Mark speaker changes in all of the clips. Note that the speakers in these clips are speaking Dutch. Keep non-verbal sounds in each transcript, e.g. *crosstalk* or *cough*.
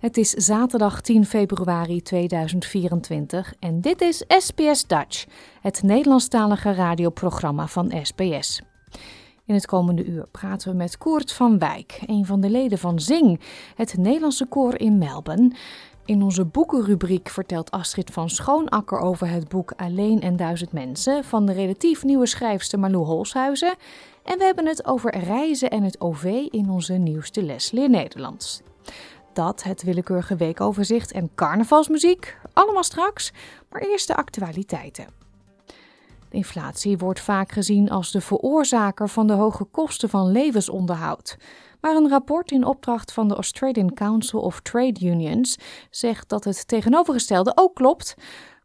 Speaker 1: Het is zaterdag 10 februari 2024 en dit is SBS Dutch, het Nederlandstalige radioprogramma van SBS. In het komende uur praten we met Koert van Wijk, een van de leden van Zing, het Nederlandse koor in Melbourne. In onze boekenrubriek vertelt Astrid van Schoonakker over het boek Alleen en Duizend Mensen van de relatief nieuwe schrijfster Malou Holshuizen. En we hebben het over reizen en het OV in onze nieuwste les Leer Nederlands. Dat, het willekeurige weekoverzicht en carnavalsmuziek, allemaal straks, maar eerst de actualiteiten. De inflatie wordt vaak gezien als de veroorzaker van de hoge kosten van levensonderhoud. Maar een rapport in opdracht van de Australian Council of Trade Unions zegt dat het tegenovergestelde ook klopt.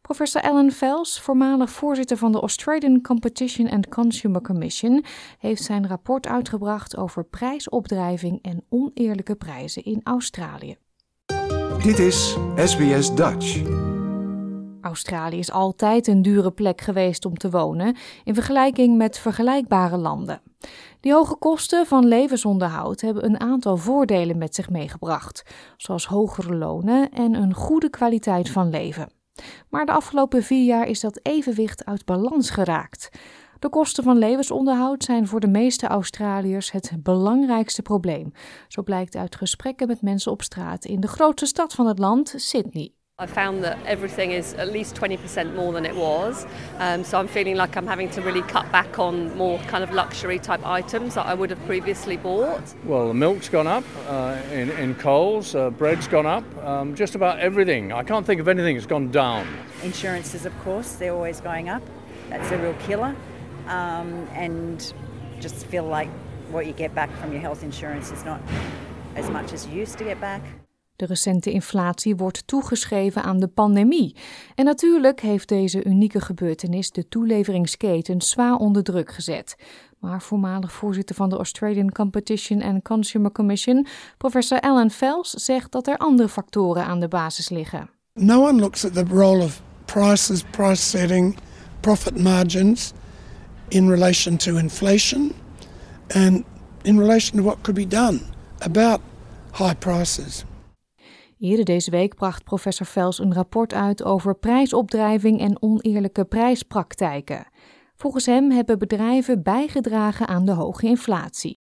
Speaker 1: Professor Alan Fels, voormalig voorzitter van de Australian Competition and Consumer Commission, heeft zijn rapport uitgebracht over prijsopdrijving en oneerlijke prijzen in Australië.
Speaker 2: Dit is SBS Dutch.
Speaker 1: Australië is altijd een dure plek geweest om te wonen in vergelijking met vergelijkbare landen. Die hoge kosten van levensonderhoud hebben een aantal voordelen met zich meegebracht, zoals hogere lonen en een goede kwaliteit van leven. Maar de afgelopen vier jaar is dat evenwicht uit balans geraakt. De kosten van levensonderhoud zijn voor de meeste Australiërs het belangrijkste probleem. Zo blijkt uit gesprekken met mensen op straat in de grootste stad van het land, Sydney.
Speaker 3: I found that everything is at least 20% more than it was. Um, so I'm feeling like I'm having to really cut back on more kind of luxury type items that I would have previously bought.
Speaker 4: Well, the milk's gone up uh, in, in Coles, uh, bread's gone up, um, just about everything. I can't think of anything that's gone down.
Speaker 5: Insurances, of course, they're always going up. That's a real killer. Um, and just feel like what you get back from your health insurance is not as much as you used to get back.
Speaker 1: De recente inflatie wordt toegeschreven aan de pandemie. En natuurlijk heeft deze unieke gebeurtenis de toeleveringsketen zwaar onder druk gezet. Maar voormalig voorzitter van de Australian Competition and Consumer Commission, professor Alan Fels, zegt dat er andere factoren aan de basis liggen.
Speaker 6: No one looks at the role of prices, price setting, profit margins in relation to inflation and in relation to what could be done about high prices.
Speaker 1: Eerder deze week bracht professor Vels een rapport uit over prijsopdrijving en oneerlijke prijspraktijken. Volgens hem hebben bedrijven bijgedragen aan de hoge inflatie.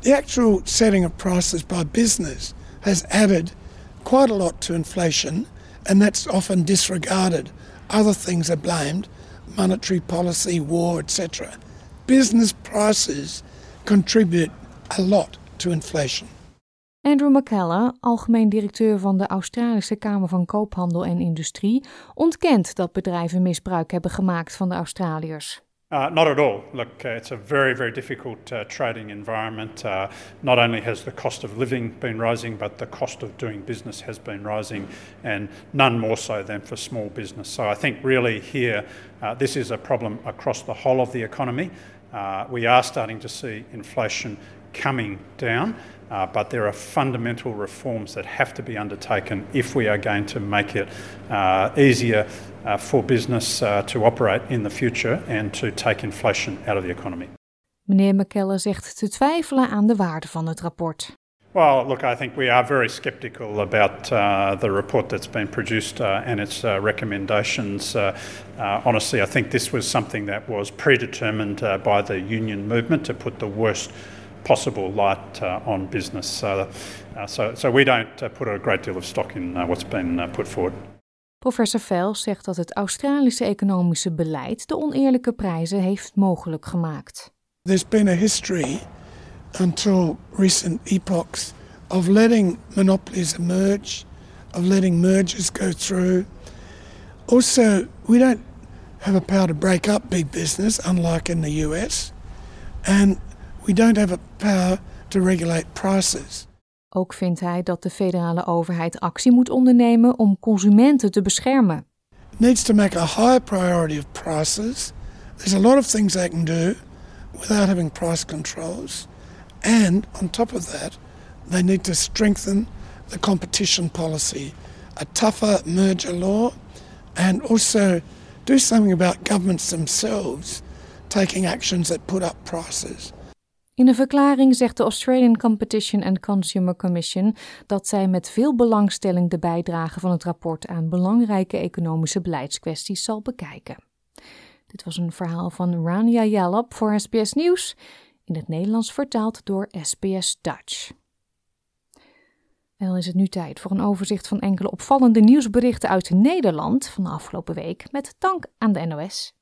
Speaker 6: The actual setting of prices by business has added quite a lot to inflation, and that's often disregarded. Other things are blamed monetary policy, war, etc. Business prices contribute a lot to inflation.
Speaker 1: Andrew McKellar, algemeen directeur van de Australische Kamer van Koophandel en Industrie, ontkent dat bedrijven misbruik hebben gemaakt van de Australiërs.
Speaker 7: Uh, not at all. Look, uh, it's a very, very difficult uh, trading environment. Uh, not only has the cost of living been rising, but the cost of doing business has been rising, and none more so than for small business. So I think really here, uh, this is a problem across the whole of the economy. We are starting to see inflation coming down. Uh, but there are fundamental reforms that have to be undertaken if we are going to make it uh, easier uh, for business uh, to operate in the future and to take inflation out of the economy.
Speaker 1: Meneer McKellar zegt te twijfelen aan de waarde van het rapport.
Speaker 7: Well, look, I think we are very sceptical about uh, the report that's been produced uh, and its uh, recommendations. Uh, uh, honestly, I think this was something that was predetermined uh, by the union movement to put the worst possible light uh, on business. Uh, so, so we don't uh, put a great deal of stock in what's been put forward.
Speaker 1: Professor Vels zegt dat het Australische economische beleid de oneerlijke prijzen heeft mogelijk gemaakt.
Speaker 6: There's been a history until recent epochs of letting monopolies emerge, of letting mergers go through. Also, we don't have a power to break up big business, unlike in the US, and we don't have a power to regulate prices.
Speaker 1: Ook vindt hij dat de federale overheid actie moet ondernemen om consumenten te beschermen.
Speaker 6: It needs to make a higher priority of prices. There's a lot of things they can do without having price controls. And on top of that, they need to strengthen the competition policy, a tougher merger law, and also do something about governments themselves taking actions that put up prices.
Speaker 1: In een verklaring zegt de Australian Competition and Consumer Commission dat zij met veel belangstelling de bijdrage van het rapport aan belangrijke economische beleidskwesties zal bekijken. Dit was een verhaal van Rania Jalab voor SBS Nieuws, in het Nederlands vertaald door SBS Dutch. En dan is het nu tijd voor een overzicht van enkele opvallende nieuwsberichten uit Nederland van de afgelopen week, met dank aan de NOS.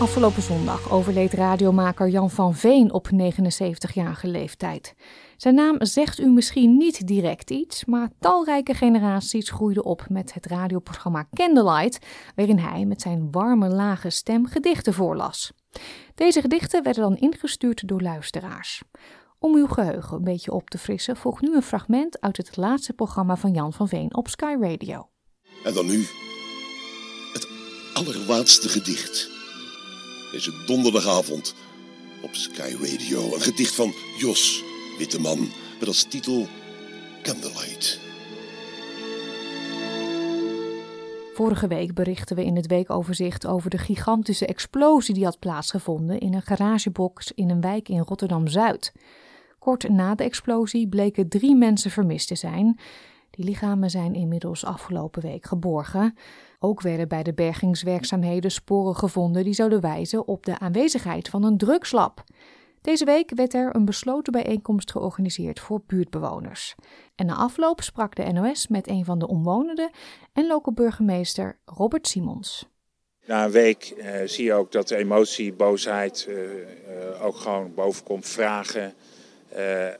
Speaker 1: Afgelopen zondag overleed radiomaker Jan van Veen op 79-jarige leeftijd. Zijn naam zegt u misschien niet direct iets, maar talrijke generaties groeiden op met het radioprogramma Candlelight, waarin hij met zijn warme, lage stem gedichten voorlas. Deze gedichten werden dan ingestuurd door luisteraars. Om uw geheugen een beetje op te frissen, volgt nu een fragment uit het laatste programma van Jan van Veen op Sky Radio.
Speaker 8: En dan nu het allerlaatste gedicht. Deze donderdagavond op Sky Radio. Een gedicht van Jos Witteman met als titel Candlelight.
Speaker 1: Vorige week berichten we in het weekoverzicht over de gigantische explosie die had plaatsgevonden in een garagebox in een wijk in Rotterdam Zuid. Kort na de explosie bleken drie mensen vermist te zijn. Die lichamen zijn inmiddels afgelopen week geborgen. Ook werden bij de bergingswerkzaamheden sporen gevonden die zouden wijzen op de aanwezigheid van een drugslab. Deze week werd er een besloten bijeenkomst georganiseerd voor buurtbewoners. En na afloop sprak de NOS met een van de omwonenden en lokale burgemeester Robert Simons.
Speaker 9: Na een week eh, zie je ook dat de emotie, boosheid eh, eh, ook gewoon bovenkomt. Vragen,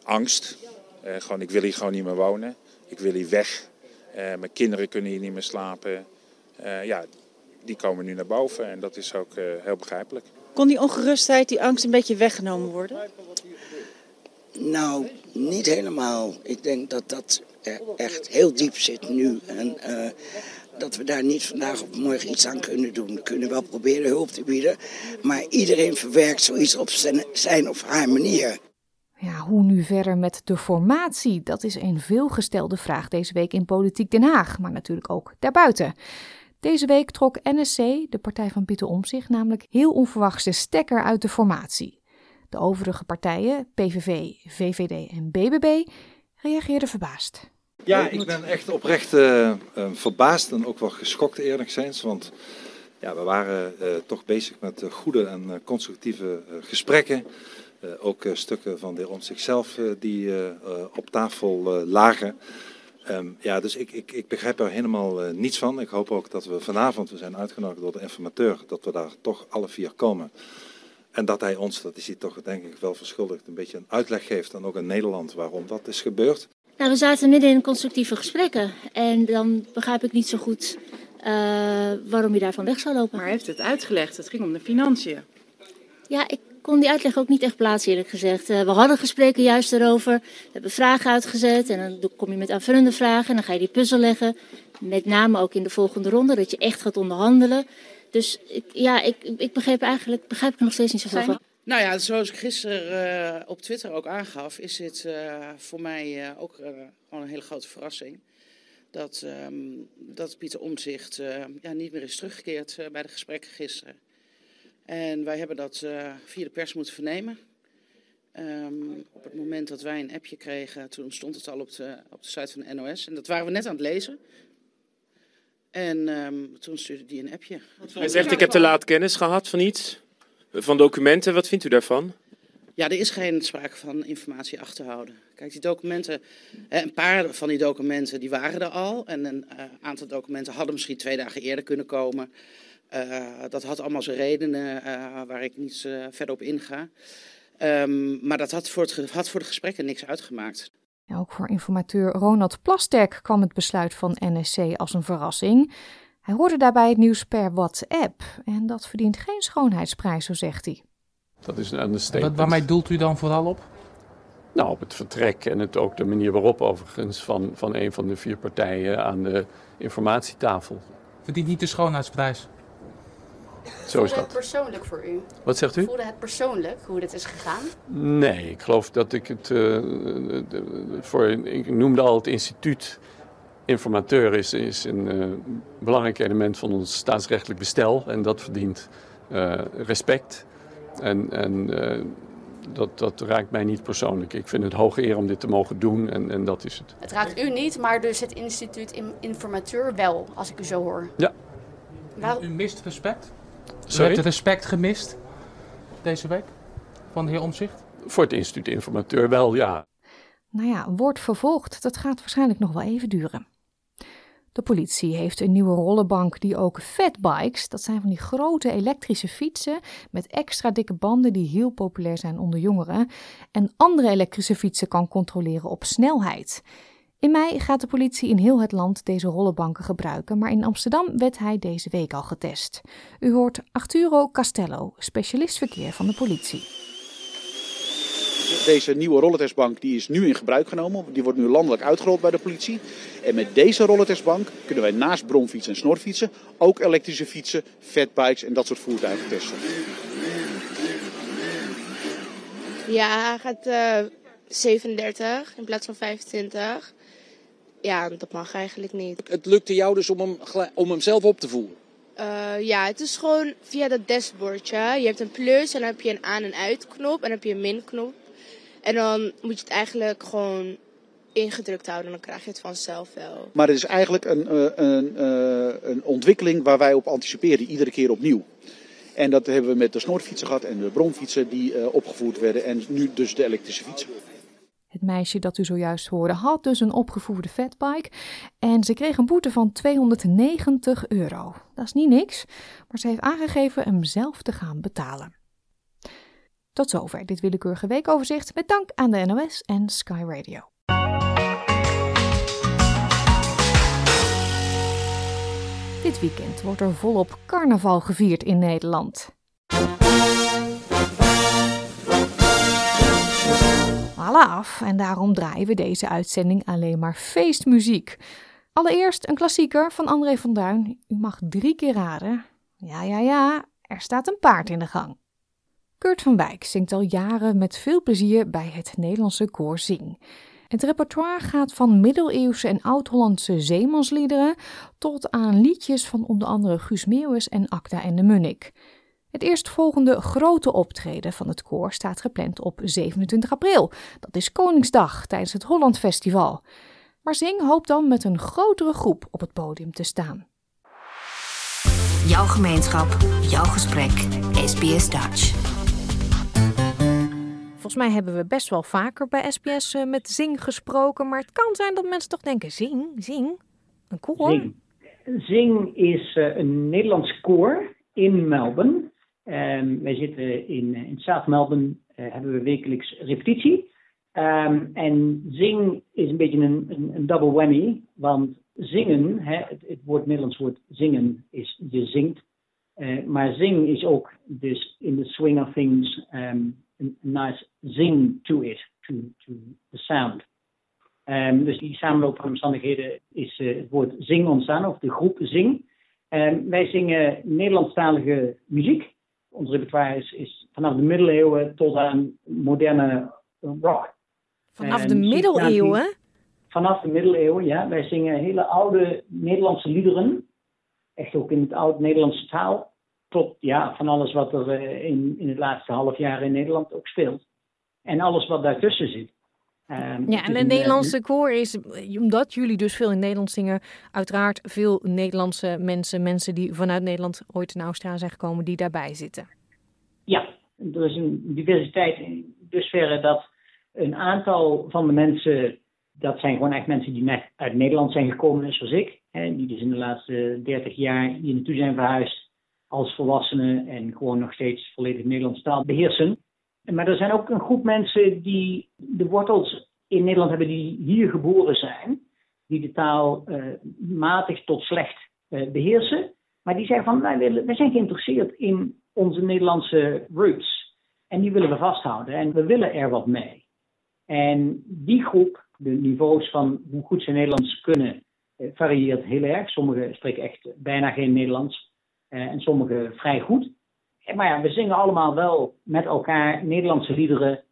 Speaker 9: angst. Gewoon, ik wil hier gewoon niet meer wonen. Ik wil hier weg. Mijn kinderen kunnen hier niet meer slapen. Eh, ja, die komen nu naar boven en dat is ook eh, heel begrijpelijk.
Speaker 10: Kon die ongerustheid, die angst een beetje weggenomen worden?
Speaker 11: Nou, niet helemaal. Ik denk dat dat er echt heel diep zit nu. En eh, dat we daar niet vandaag of morgen iets aan kunnen doen. We kunnen wel proberen hulp te bieden. Maar iedereen verwerkt zoiets op zijn, zijn of haar manier.
Speaker 1: Ja, hoe nu verder met de formatie? Dat is een veelgestelde vraag deze week in Politiek Den Haag, maar natuurlijk ook daarbuiten. Deze week trok NSC, de partij van Pieter Omtzigt, namelijk heel onverwachts de stekker uit de formatie. De overige partijen, PVV, VVD en BBB, reageerden verbaasd.
Speaker 12: Ja, ik ben echt oprecht uh, uh, verbaasd en ook wel geschokt eerlijk gezegd. Want ja, we waren uh, toch bezig met goede en constructieve gesprekken. ook stukken van de heer Omtzigt zelf die op tafel lagen. Um, ja, dus ik, ik, ik begrijp er helemaal uh, niets van. Ik hoop ook dat we vanavond, we zijn uitgenodigd door de informateur, dat we daar toch alle vier komen. En dat hij ons, dat is hij toch denk ik wel verschuldigd, een beetje een uitleg geeft. En ook in Nederland waarom dat is gebeurd.
Speaker 13: Nou, we zaten midden in constructieve gesprekken. En dan begrijp ik niet zo goed uh, waarom je daarvan weg zou lopen.
Speaker 10: Maar hij heeft het uitgelegd. Het ging om de financiën.
Speaker 13: Ja, ik kon die uitleg ook niet echt plaatsen, eerlijk gezegd. Uh, we hadden gesprekken juist erover. We hebben vragen uitgezet en dan kom je met aanvullende vragen en dan ga je die puzzel leggen. Met name ook in de volgende ronde, dat je echt gaat onderhandelen. Dus ik, ja, ik, ik begreep eigenlijk begrijp ik er nog steeds niet zoveel van.
Speaker 14: Nou ja, zoals ik gisteren uh, op Twitter ook aangaf, is dit uh, voor mij uh, ook gewoon een hele grote verrassing. Dat, um, dat Pieter Omtzigt ja, niet meer is teruggekeerd bij de gesprekken gisteren. En wij hebben dat uh, via de pers moeten vernemen. Um, op het moment dat wij een appje kregen, toen stond het al op de, op de site van de NOS. En dat waren we net aan het lezen. En um, toen stuurde die een appje.
Speaker 15: Hij zegt, ik heb te laat kennis gehad van iets, van documenten. Wat vindt u daarvan?
Speaker 14: Ja, er is geen sprake van informatie achterhouden. Kijk, die documenten, een paar van die documenten die waren er al. En een uh, aantal documenten hadden misschien twee dagen eerder kunnen komen. Dat had allemaal zijn redenen waar ik niet verder op inga. Um, maar dat had voor, het, had voor de gesprekken niks uitgemaakt.
Speaker 1: ook voor informateur Ronald Plasterk kwam het besluit van NSC als een verrassing. Hij hoorde daarbij het nieuws per WhatsApp en dat verdient geen schoonheidsprijs, zo zegt hij.
Speaker 16: Dat is een understatement.
Speaker 17: Wat, waarmee doelt u dan vooral op?
Speaker 16: Nou, op het vertrek en het, ook de manier waarop overigens van, van een van de vier partijen aan de informatietafel.
Speaker 17: Verdient niet de schoonheidsprijs?
Speaker 16: Zo is
Speaker 18: Voelde
Speaker 16: dat.
Speaker 18: het persoonlijk voor u?
Speaker 16: Wat zegt u?
Speaker 18: Voelde het persoonlijk hoe dit is gegaan?
Speaker 16: Nee, ik geloof dat ik het uh, voor. Ik noemde al het instituut. Informateur is, is een uh, belangrijk element van ons staatsrechtelijk bestel en dat verdient uh, respect. En, en dat, dat raakt mij niet persoonlijk. Ik vind het hoge eer om dit te mogen doen en, en dat is het.
Speaker 18: Het raakt u niet, maar dus het instituut Informateur wel, als ik u zo hoor.
Speaker 16: Ja.
Speaker 17: U mist respect?
Speaker 16: Sorry?
Speaker 17: U hebt respect gemist deze week van de heer Omzicht?
Speaker 16: Voor het instituut Informateur wel, ja.
Speaker 1: Nou ja, wordt vervolgd. Dat gaat waarschijnlijk nog wel even duren. De politie heeft een nieuwe rollenbank die ook fatbikes, dat zijn van die grote elektrische fietsen met extra dikke banden die heel populair zijn onder jongeren, en andere elektrische fietsen kan controleren op snelheid. In mei gaat de politie in heel het land deze rollenbanken gebruiken, maar in Amsterdam werd hij deze week al getest. U hoort Arturo Castello, specialist verkeer van de politie.
Speaker 19: Deze nieuwe rollentestbank die is nu in gebruik genomen. Die wordt nu landelijk uitgerold bij de politie. En met deze rollentestbank kunnen wij naast bromfietsen en snorfietsen ook elektrische fietsen, fatbikes en dat soort voertuigen testen.
Speaker 20: Ja, hij gaat uh, 37 in plaats van 25. Ja, dat mag eigenlijk niet.
Speaker 21: Het lukte jou dus om hem, om hem zelf op te voeren?
Speaker 20: Uh, ja, het is gewoon via dat dashboardje. Je hebt een plus en dan heb je een aan- en uitknop en dan heb je een min-knop. En dan moet je het eigenlijk gewoon ingedrukt houden en dan krijg je het vanzelf wel.
Speaker 19: Maar het is eigenlijk een, uh, een, uh, een ontwikkeling waar wij op anticiperen, iedere keer opnieuw. En dat hebben we met de snorfietsen gehad en de bromfietsen die opgevoerd werden en nu dus de elektrische fietsen.
Speaker 1: Het meisje dat u zojuist hoorde had dus een opgevoerde fatbike en ze kreeg een boete van 290 euro. Dat is niet niks, maar ze heeft aangegeven hem zelf te gaan betalen. Tot zover dit willekeurige weekoverzicht met dank aan de NOS en Sky Radio. Dit weekend wordt er volop carnaval gevierd in Nederland. Af en daarom draaien we deze uitzending alleen maar feestmuziek. Allereerst een klassieker van André van Duin. U mag drie keer raden. Ja, ja, ja, er staat een paard in de gang. Kurt van Wijk zingt al jaren met veel plezier bij het Nederlandse koor Zing. Het repertoire gaat van middeleeuwse en oud-Hollandse zeemansliederen tot aan liedjes van onder andere Guus Meeuwis en Acta en de Munnik. Het eerstvolgende grote optreden van het koor staat gepland op 27 april. Dat is Koningsdag tijdens het Holland Festival. Maar Zing hoopt dan met een grotere groep op het podium te staan.
Speaker 22: Jouw gemeenschap, jouw gesprek, SBS Dutch.
Speaker 1: Volgens mij hebben we best wel vaker bij SBS uh, met Zing gesproken, maar het kan zijn dat mensen toch denken: Zing, Zing, een koor?
Speaker 23: Zing, Zing is uh, een Nederlands koor in Melbourne. Um, wij zitten in, in South Melbourne, uh, hebben we wekelijks repetitie. Um, en Zing is een beetje een, een, double whammy, want zingen, hè, het, het, woord Nederlands woord zingen is je zingt. maar zing is ook dus in the swing of things. Um, een nice zing to it, to, to the sound. Dus die samenloop van omstandigheden is het woord zing ontstaan, of de groep zing. Wij zingen Nederlandstalige muziek. Ons repertoire is, is, vanaf de middeleeuwen tot aan moderne rock.
Speaker 1: Vanaf de middeleeuwen?
Speaker 23: Vanaf de middeleeuwen, ja. Wij zingen hele oude Nederlandse liederen. Echt ook in het oud-Nederlandse taal tot ja, van alles wat er uh, in, in het laatste half jaar in Nederland ook speelt. En alles wat daartussen zit.
Speaker 1: Um, ja, en het Nederlandse koor is, omdat jullie dus veel in Nederland zingen, uiteraard veel Nederlandse mensen, mensen die vanuit Nederland ooit naar Australië zijn gekomen, die daarbij zitten.
Speaker 23: Ja, er is een diversiteit in dusverre dat een aantal van de mensen, dat zijn gewoon echt mensen die net uit Nederland zijn gekomen, zoals ik. Hè, die dus in de laatste 30 jaar hier naartoe zijn verhuisd als volwassenen en gewoon nog steeds volledig Nederlands taal beheersen. Maar er zijn ook een groep mensen die de wortels in Nederland hebben die hier geboren zijn, die de taal uh, matig tot slecht uh, beheersen. Maar die zeggen van wij, willen, wij zijn geïnteresseerd in onze Nederlandse roots. En die willen we vasthouden en we willen er wat mee. En die groep, de niveaus van hoe goed ze Nederlands kunnen, uh, varieert heel erg. Sommigen spreken echt bijna geen Nederlands en sommigen vrij goed. Maar ja, we zingen allemaal wel met elkaar Nederlandse liederen.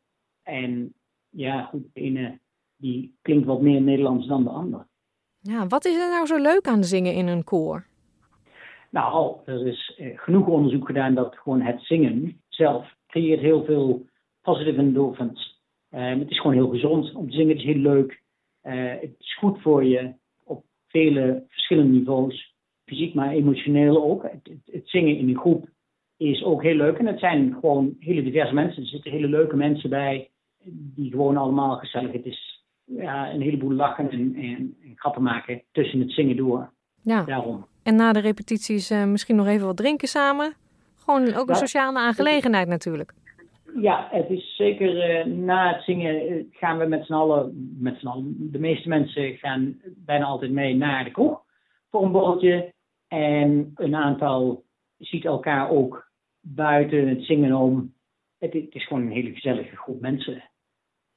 Speaker 23: En ja, goed, de ene die klinkt wat meer Nederlands dan de ander.
Speaker 1: Ja, wat is er nou zo leuk aan zingen in een koor?
Speaker 23: Nou, er is eh, genoeg onderzoek gedaan dat gewoon het zingen zelf creëert heel veel positive endorphins. Uh, het is gewoon heel gezond om te zingen. Het is heel leuk. Uh, het is goed voor je op vele verschillende niveaus. Fysiek, maar emotioneel ook. Het, het, het zingen in een groep is ook heel leuk. En het zijn gewoon hele diverse mensen. Er zitten hele leuke mensen bij, die gewoon allemaal gezellig. Het is ja, een heleboel lachen en, en, en grappen maken tussen het zingen door.
Speaker 1: Ja.
Speaker 23: Daarom.
Speaker 1: En na de repetities uh, misschien nog even wat drinken samen. Gewoon ook een sociale aangelegenheid natuurlijk.
Speaker 23: Ja, het is zeker uh, na het zingen uh, gaan we met z'n allen, met z'n allen, de meeste mensen gaan bijna altijd mee naar de kroeg voor een borreltje. En een aantal ziet elkaar ook buiten het zingen om. Het, het, is gewoon een hele gezellige groep mensen.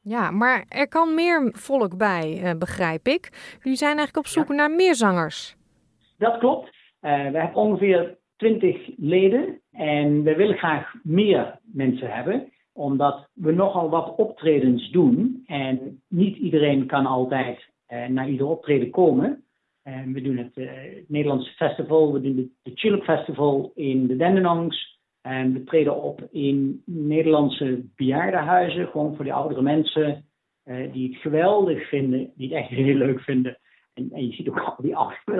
Speaker 1: Ja, maar er kan meer volk bij, uh, begrijp ik. Jullie zijn eigenlijk op zoek ja. naar meer zangers.
Speaker 23: Dat klopt. Uh, we hebben ongeveer 20 leden en we willen graag meer mensen hebben, omdat we nogal wat optredens doen en niet iedereen kan altijd uh, naar ieder optreden komen. En we doen het, uh, het Nederlandse festival, we doen de, de Tulip Festival in de Dendenongs. En we treden op in Nederlandse bejaardenhuizen, gewoon voor die oudere mensen uh, die het geweldig vinden, die het echt heel leuk vinden. En, en je ziet ook al die,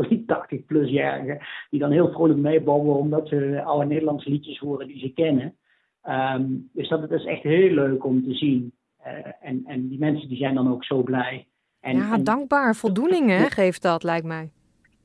Speaker 23: die 80-plusjarigen die dan heel vrolijk meebouwen omdat ze oude Nederlandse liedjes horen die ze kennen. Um, dus dat, dat is echt heel leuk om te zien. Uh, en, en die mensen die zijn dan ook zo blij. En,
Speaker 1: ja,
Speaker 23: en,
Speaker 1: dankbaar. Voldoening hè, geeft dat, lijkt mij.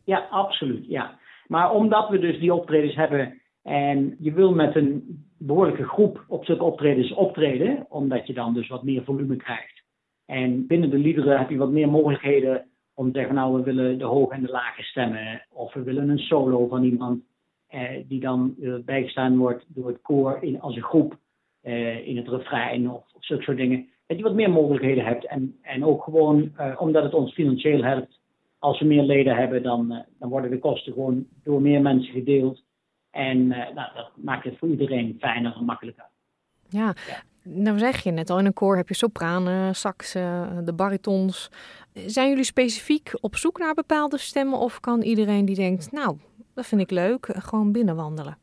Speaker 23: Ja, absoluut. Ja. Maar omdat we dus die optredens hebben en je wil met een behoorlijke groep op zulke optredens optreden, omdat je dan dus wat meer volume krijgt. En binnen de liederen heb je wat meer mogelijkheden om te zeggen, nou we willen de hoge en de lage stemmen. Of we willen een solo van iemand eh, die dan uh, bijgestaan wordt door het koor in, als een groep eh, in het refrein of, zulke soort dingen. Dat je wat meer mogelijkheden hebt. En, en ook gewoon uh, omdat het ons financieel helpt. Als we meer leden hebben, dan, uh, dan worden de kosten gewoon door meer mensen gedeeld. En uh, nou, dat maakt het voor iedereen fijner en makkelijker.
Speaker 1: Ja, ja. nou zeg je net al, in een koor heb je sopranen, saxen, de baritons. Zijn jullie specifiek op zoek naar bepaalde stemmen of kan iedereen die denkt, nou, dat vind ik leuk, gewoon binnenwandelen?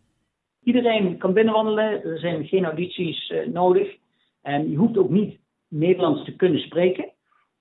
Speaker 23: Iedereen kan binnenwandelen, er zijn geen audities uh, nodig. En je hoeft ook niet Nederlands te kunnen spreken.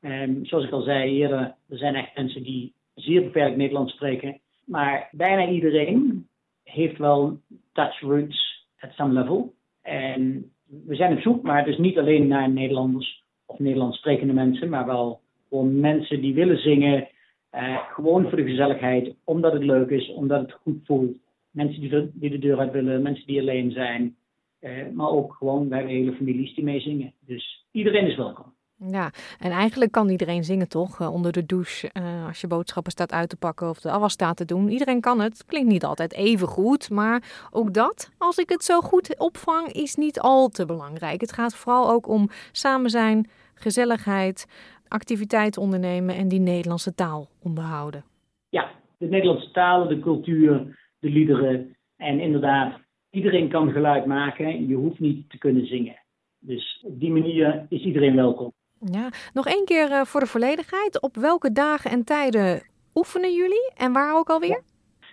Speaker 23: Um, zoals ik al zei eerder, er zijn echt mensen die zeer beperkt Nederlands spreken. Maar bijna iedereen heeft wel Dutch roots at some level. En we zijn op zoek, maar dus niet alleen naar Nederlanders of Nederlands sprekende mensen, maar wel gewoon mensen die willen zingen. Uh, gewoon voor de gezelligheid, omdat het leuk is, omdat het goed voelt. Mensen die de, die de deur uit willen, mensen die alleen zijn. Uh, maar ook gewoon, wij hebben hele families die meezingen. Dus iedereen is welkom.
Speaker 1: Ja, en eigenlijk kan iedereen zingen toch? Uh, onder de douche, uh, als je boodschappen staat uit te pakken of de afwas staat te doen. Iedereen kan het. Klinkt niet altijd even goed, maar ook dat, als ik het zo goed opvang, is niet al te belangrijk. Het gaat vooral ook om samen zijn, gezelligheid, activiteiten ondernemen en die Nederlandse taal onderhouden.
Speaker 23: Ja, de Nederlandse taal, de cultuur, de liederen en inderdaad, iedereen kan geluid maken. Je hoeft niet te kunnen zingen. Dus op die manier is iedereen welkom.
Speaker 1: Ja, nog één keer uh, voor de volledigheid. Op welke dagen en tijden oefenen jullie en waar ook alweer?
Speaker 23: Ja.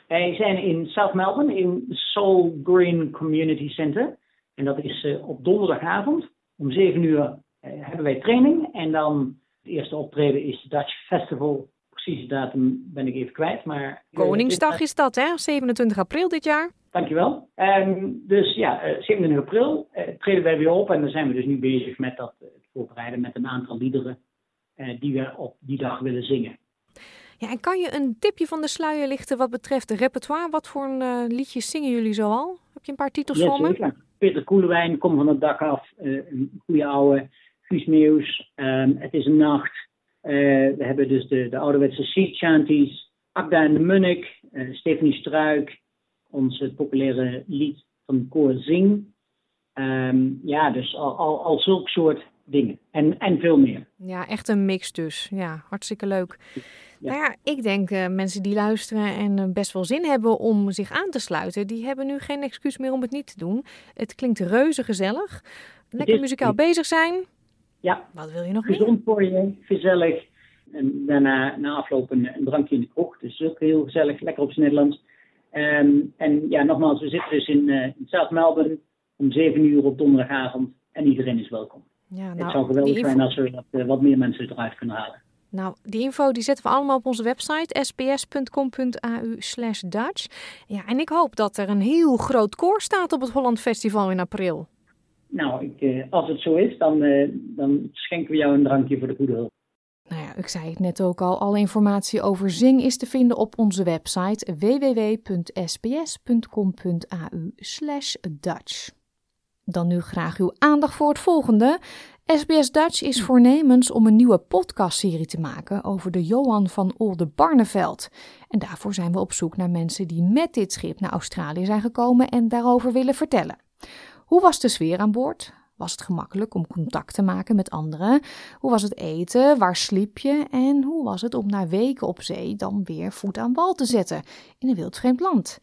Speaker 23: Wij zijn in South Melbourne in Soul Green Community Center. En dat is uh, op donderdagavond. Om 7 uur uh, hebben wij training. En dan het eerste optreden is Dutch Festival. Precies de datum ben ik even kwijt. Maar,
Speaker 1: Koningsdag is dat, hè? 27 april dit jaar.
Speaker 23: Dankjewel. Um, dus ja, 27 april treden wij weer op. En dan zijn we dus nu bezig met dat voorbereiden met een aantal liederen uh, die we op die dag willen zingen.
Speaker 1: Ja, en kan je een tipje van de sluier lichten wat betreft de repertoire? Wat voor uh, liedjes zingen jullie zoal? Heb je een paar titels voor me?
Speaker 23: Zeker. Peter Koelewijn, Kom van het dak af. Uh, een goede oude. Guus Meeuws, um, Het is een nacht. We hebben dus de, de ouderwetse sea chanties. Akda en de Munnik. Stephanie Struik. Ons populaire lied van koor Zing. Um, ja, dus al, al, al zulk soort dingen. En, en veel meer.
Speaker 1: Ja, echt een mix dus. Ja, hartstikke leuk. Ja. Nou ja, ik denk uh, mensen die luisteren en uh, best wel zin hebben om zich aan te sluiten, die hebben nu geen excuus meer om het niet te doen. Het klinkt reuze gezellig. Lekker muzikaal bezig zijn.
Speaker 23: Ja.
Speaker 1: Wat wil je nog
Speaker 23: Gezond
Speaker 1: meer?
Speaker 23: voor je, gezellig. En daarna na afloop een, een drankje in de kroeg. Dus ook heel gezellig, lekker op zijn Nederlands. Um, en ja, nogmaals, we zitten dus in, uh, in South Melbourne om 7 uur op donderdagavond. En iedereen is welkom.
Speaker 1: Ja, nou,
Speaker 23: het zou geweldig
Speaker 1: info...
Speaker 23: zijn als we wat, uh, wat meer mensen eruit kunnen halen.
Speaker 1: Nou, die info die zetten we allemaal op onze website sps.com.au slash Dutch. Ja, en ik hoop dat er een heel groot koor staat op het Holland Festival in april.
Speaker 23: Nou, ik, uh, als het zo is, dan, uh, dan schenken we jou een drankje voor de goede hulp.
Speaker 1: Nou ja, ik zei het net ook al, alle informatie over Zing is te vinden op onze website www.sps.com.au slash Dutch. Dan nu graag uw aandacht voor het volgende. SBS Dutch is voornemens om een nieuwe podcastserie te maken over de Johan van Oldenbarneveld. En daarvoor zijn we op zoek naar mensen die met dit schip naar Australië zijn gekomen en daarover willen vertellen. Hoe was de sfeer aan boord? Was het gemakkelijk om contact te maken met anderen? Hoe was het eten? Waar sliep je? En hoe was het om na weken op zee dan weer voet aan wal te zetten in een wildvreemd land?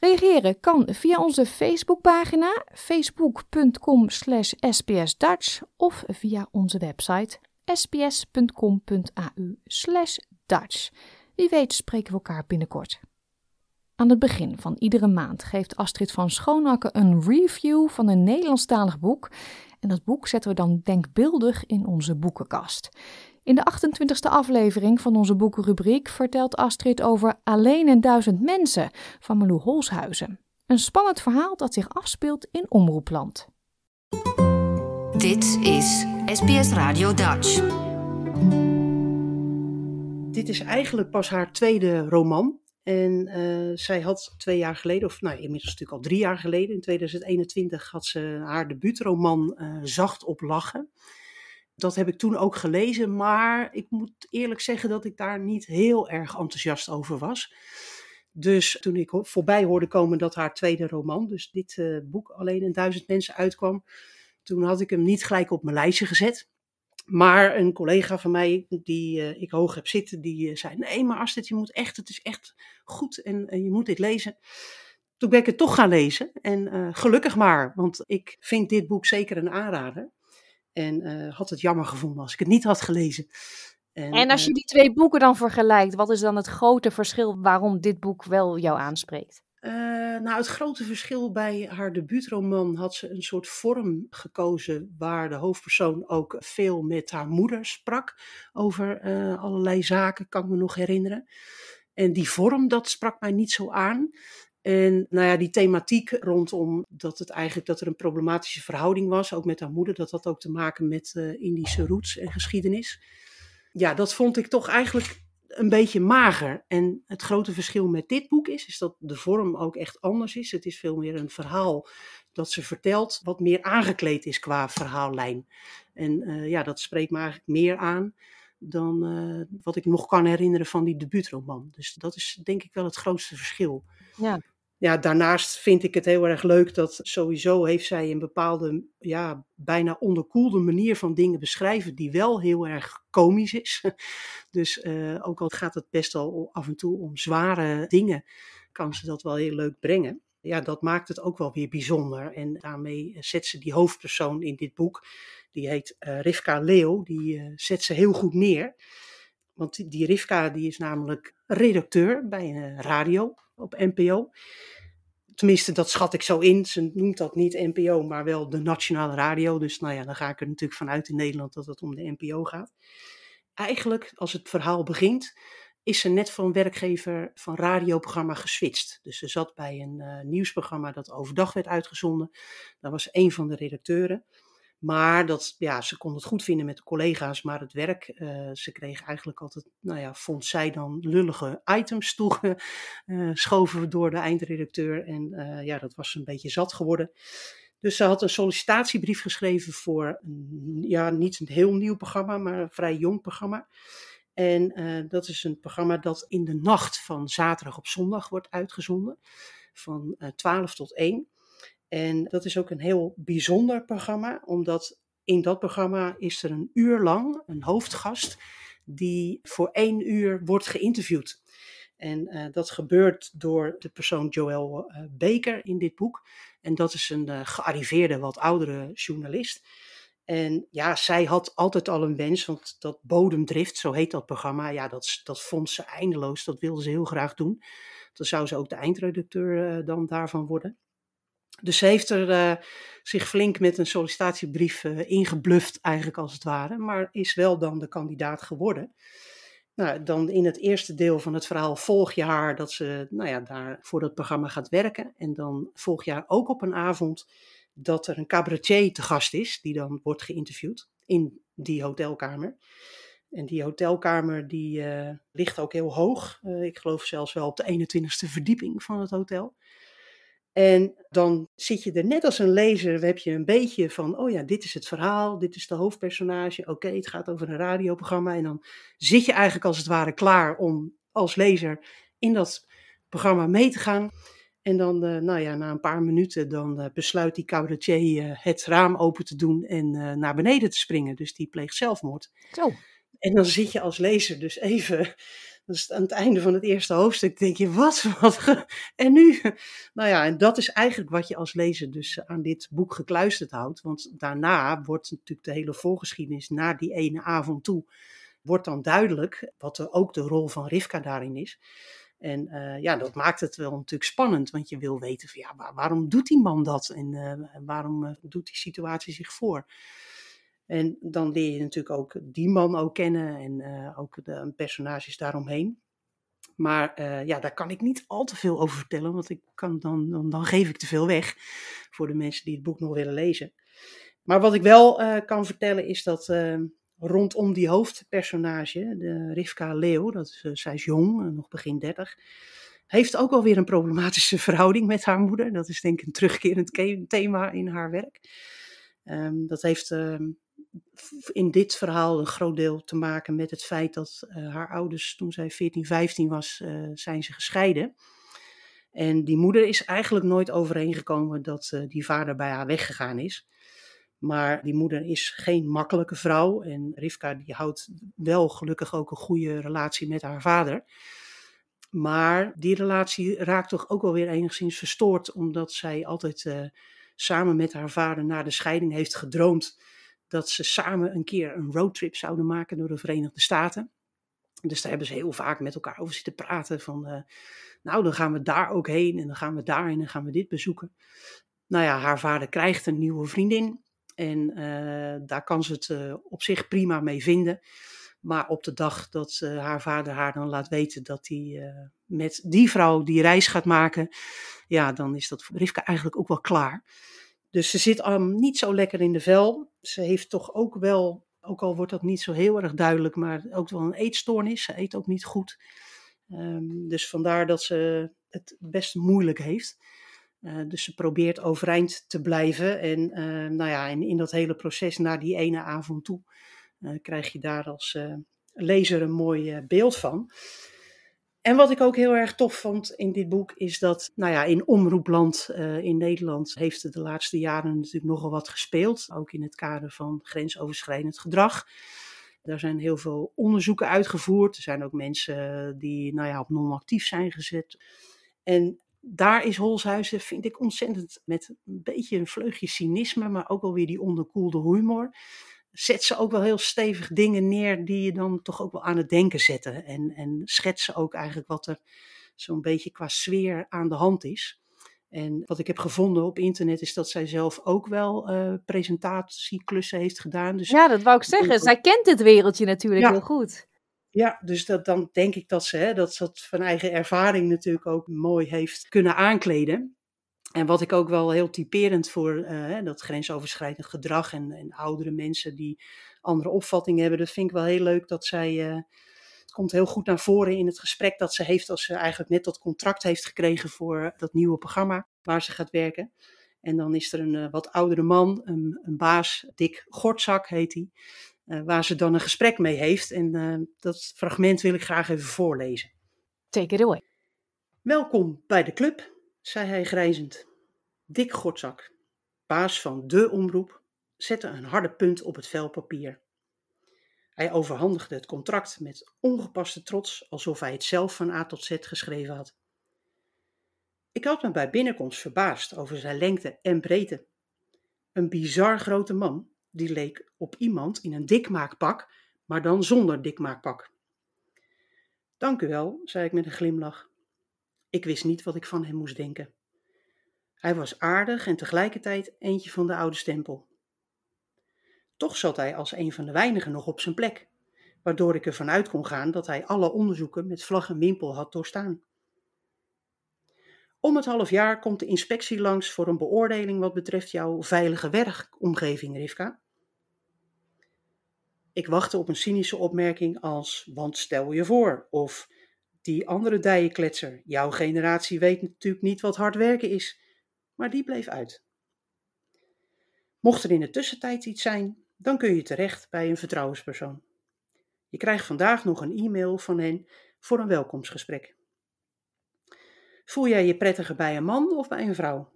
Speaker 1: Reageren kan via onze Facebookpagina facebook.com slash of via onze website sps.com.au slash dutch. Wie weet spreken we elkaar binnenkort. Aan het begin van iedere maand geeft Astrid van Schoonakken een review van een Nederlandstalig boek. En dat boek zetten we dan denkbeeldig in onze boekenkast. In de 28e aflevering van onze boekenrubriek vertelt Astrid over Alleen en Duizend Mensen van Malou Holshuizen. Een spannend verhaal dat zich afspeelt in Omroepland.
Speaker 22: Dit is SBS Radio Dutch.
Speaker 24: Dit is eigenlijk pas haar tweede roman. En uh, zij had twee jaar geleden, of nou inmiddels natuurlijk al drie jaar geleden, in 2021 had ze haar debuutroman uh, Zacht op Lachen. Dat heb ik toen ook gelezen, maar ik moet eerlijk zeggen dat ik daar niet heel erg enthousiast over was. Dus toen ik voorbij hoorde komen dat haar tweede roman, dus dit uh, boek Alleen een duizend mensen uitkwam, toen had ik hem niet gelijk op mijn lijstje gezet. Maar een collega van mij, die uh, ik hoog heb zitten, die uh, zei: Nee, maar Astrid, je moet echt, het is echt goed en, en je moet dit lezen. Toen ben ik het toch gaan lezen. En gelukkig maar, want ik vind dit boek zeker een aanrader. En had het jammer gevonden als ik het niet had gelezen.
Speaker 1: En, en als je die twee boeken dan vergelijkt, wat is dan het grote verschil waarom dit boek wel jou aanspreekt?
Speaker 24: Uh, nou, het grote verschil bij haar debuutroman had ze een soort vorm gekozen waar de hoofdpersoon ook veel met haar moeder sprak over uh, allerlei zaken, kan ik me nog herinneren. En die vorm, dat sprak mij niet zo aan. En nou ja, die thematiek rondom dat het eigenlijk dat er een problematische verhouding was, ook met haar moeder, dat had ook te maken met uh, Indische roots en geschiedenis. Ja, dat vond ik toch eigenlijk een beetje mager. En het grote verschil met dit boek is, is dat de vorm ook echt anders is. Het is veel meer een verhaal dat ze vertelt, wat meer aangekleed is qua verhaallijn. En uh, ja, dat spreekt me eigenlijk meer aan dan uh, wat ik nog kan herinneren van die debuutroman. Dus dat is denk ik wel het grootste verschil.
Speaker 1: Ja.
Speaker 24: Ja, daarnaast vind ik het heel erg leuk dat sowieso heeft zij een bepaalde, ja, bijna onderkoelde manier van dingen beschrijven, die wel heel erg komisch is. *laughs* Dus uh, ook al gaat het best wel af en toe om zware dingen, kan ze dat wel heel leuk brengen. Ja, dat maakt het ook wel weer bijzonder. En daarmee zet ze die hoofdpersoon in dit boek, die heet uh, Rivka Leeuw, die uh, zet ze heel goed neer. Want die, Rivka die is namelijk redacteur bij een radio op NPO. Tenminste, dat schat ik zo in. Ze noemt dat niet NPO, maar wel de nationale radio. Dus nou ja, dan ga ik er natuurlijk vanuit in Nederland dat het om de NPO gaat. Eigenlijk, als het verhaal begint, is ze net van werkgever van radioprogramma geswitcht. Dus ze zat bij een nieuwsprogramma dat overdag werd uitgezonden. Daar was een van de redacteuren. Maar dat, ja, ze kon het goed vinden met de collega's, maar het werk, eh, ze kreeg eigenlijk altijd, nou ja, vond zij dan lullige items toegeschoven uh, door de eindredacteur. En uh, ja, dat was een beetje zat geworden. Dus ze had een sollicitatiebrief geschreven voor, een, ja, niet een heel nieuw programma, maar een vrij jong programma. En dat is een programma dat in de nacht van zaterdag op zondag wordt uitgezonden, van 12 tot 1. En dat is ook een heel bijzonder programma, omdat in dat programma is er een uur lang een hoofdgast die voor één uur wordt geïnterviewd. En uh, dat gebeurt door de persoon Joël uh, Baker in dit boek. En dat is een uh, gearriveerde, wat oudere journalist. En ja, zij had altijd al een wens, want dat bodemdrift, zo heet dat programma, ja, dat, dat vond ze eindeloos. Dat wilde ze heel graag doen. Dan zou ze ook de eindredacteur dan daarvan worden. Dus ze heeft er uh, zich flink met een sollicitatiebrief uh, ingebluft, eigenlijk als het ware, maar is wel dan de kandidaat geworden. Nou, dan in het eerste deel van het verhaal volg je haar dat ze nou ja, daar voor dat programma gaat werken. En dan volg je haar ook op een avond dat er een cabaretier te gast is, die dan wordt geïnterviewd in die hotelkamer. En die hotelkamer die uh, ligt ook heel hoog. ik geloof zelfs wel op de 21ste verdieping van het hotel. En dan zit je er net als een lezer, heb je een beetje van, oh ja, dit is het verhaal, dit is de hoofdpersonage, oké, het gaat over een radioprogramma. En dan zit je eigenlijk als het ware klaar om als lezer in dat programma mee te gaan. En dan, uh, nou ja, na een paar minuten, dan uh, besluit die cabaretier uh, het raam open te doen en naar beneden te springen. Dus die pleegt zelfmoord.
Speaker 1: Zo.
Speaker 24: En dan zit je als lezer dus even dus aan het einde van het eerste hoofdstuk denk je, wat, wat, en nu? Nou ja, en dat is eigenlijk wat je als lezer dus aan dit boek gekluisterd houdt. Want daarna wordt natuurlijk de hele voorgeschiedenis naar die ene avond toe, wordt dan duidelijk wat ook de rol van Rivka daarin is. En uh, ja, dat maakt het wel natuurlijk spannend, want je wil weten van ja, waarom doet die man dat en uh, waarom uh, doet die situatie zich voor? En dan leer je natuurlijk ook die man ook kennen en uh, ook de personages daaromheen. Maar uh, ja, daar kan ik niet al te veel over vertellen, want ik kan dan, dan, dan, geef ik te veel weg voor de mensen die het boek nog willen lezen. Maar wat ik wel uh, kan vertellen is dat rondom die hoofdpersonage, de Rivka Leeuw, dat is, zij is jong, nog begin dertig, heeft ook alweer een problematische *laughs* verhouding met haar moeder. Dat is denk ik een terugkerend thema in haar werk. Um, dat heeft um, in dit verhaal een groot deel te maken met het feit dat uh, haar ouders, toen zij 14, 15 was, uh, zijn ze gescheiden. En die moeder is eigenlijk nooit overeengekomen dat uh, die vader bij haar weggegaan is. Maar die moeder is geen makkelijke vrouw. En Rivka die houdt wel gelukkig ook een goede relatie met haar vader. Maar die relatie raakt toch ook wel weer enigszins verstoord. Omdat zij altijd samen met haar vader na de scheiding heeft gedroomd dat ze samen een keer een roadtrip zouden maken door de Verenigde Staten. Dus daar hebben ze heel vaak met elkaar over zitten praten. Van, uh, nou, dan gaan we daar ook heen en dan gaan we daar en dan gaan we dit bezoeken. Nou ja, haar vader krijgt een nieuwe vriendin. En uh, daar kan ze het uh, op zich prima mee vinden. Maar op de dag dat haar vader haar dan laat weten dat hij met die vrouw die reis gaat maken, ja, dan is dat voor Rivka eigenlijk ook wel klaar. Dus ze zit um, niet zo lekker in de vel. Ze heeft toch ook wel, ook al wordt dat niet zo heel erg duidelijk, maar ook wel een eetstoornis. Ze eet ook niet goed. Um, dus vandaar dat ze het best moeilijk heeft. Uh, dus ze probeert overeind te blijven. En uh, nou ja, in, in dat hele proces naar die ene avond toe uh, krijg je daar als lezer een mooi beeld van. En wat ik ook heel erg tof vond in dit boek is dat, nou ja, in omroepland uh, in Nederland heeft het de laatste jaren natuurlijk nogal wat gespeeld. Ook in het kader van grensoverschrijdend gedrag. Daar zijn heel veel onderzoeken uitgevoerd. Er zijn ook mensen die, nou ja, op non-actief zijn gezet. En daar is Holshuizen, vind ik, ontzettend met een beetje een vleugje cynisme, maar ook wel weer die onderkoelde humor zet ze ook wel heel stevig dingen neer die je dan toch ook wel aan het denken zetten. En, en schetsen ook eigenlijk wat er zo'n beetje qua sfeer aan de hand is. En wat ik heb gevonden op internet is dat zij zelf ook wel uh, presentatieklussen heeft gedaan. Dus
Speaker 1: ja, dat wou ik zeggen. Zij kent dit wereldje natuurlijk
Speaker 24: ja.
Speaker 1: heel goed.
Speaker 24: Ja, dus dat, dan denk ik dat ze hè, dat, ze dat van eigen ervaring natuurlijk ook mooi heeft kunnen aankleden. En wat ik ook wel heel typerend voor uh, dat grensoverschrijdend gedrag en, en, oudere mensen die andere opvattingen hebben, dat vind ik wel heel leuk dat zij. Uh, het komt heel goed naar voren in het gesprek dat ze heeft als ze eigenlijk net dat contract heeft gekregen voor dat nieuwe programma waar ze gaat werken. En dan is er een uh, wat oudere man, een, een, baas, Dick Gortzak heet hij, waar ze dan een gesprek mee heeft. En dat fragment wil ik graag even voorlezen.
Speaker 1: Take it away.
Speaker 24: Welkom bij de club, zei hij grijzend. Dick Gortzak, baas van de omroep, zette een harde punt op het vel papier. Hij overhandigde het contract met ongepaste trots, alsof hij het zelf van A tot Z geschreven had. Ik had me bij binnenkomst verbaasd over zijn lengte en breedte. Een bizar grote man, die leek op iemand in een dikmaakpak, maar dan zonder dikmaakpak. Dank u wel, zei ik met een glimlach. Ik wist niet wat ik van hem moest denken. Hij was aardig en tegelijkertijd eentje van de oude stempel. Toch zat hij als een van de weinigen nog op zijn plek, waardoor ik ervan uit kon gaan dat hij alle onderzoeken met vlag en wimpel had doorstaan. Om het half jaar komt de inspectie langs voor een beoordeling wat betreft jouw veilige werkomgeving, Rivka. Ik wachtte op een cynische opmerking als: Want stel je voor, of die andere dijenkletser, jouw generatie weet natuurlijk niet wat hard werken is, maar die bleef uit. Mocht er in de tussentijd iets zijn, dan kun je terecht bij een vertrouwenspersoon. Je krijgt vandaag nog een e-mail van hen voor een welkomstgesprek. Voel jij je prettiger bij een man of bij een vrouw?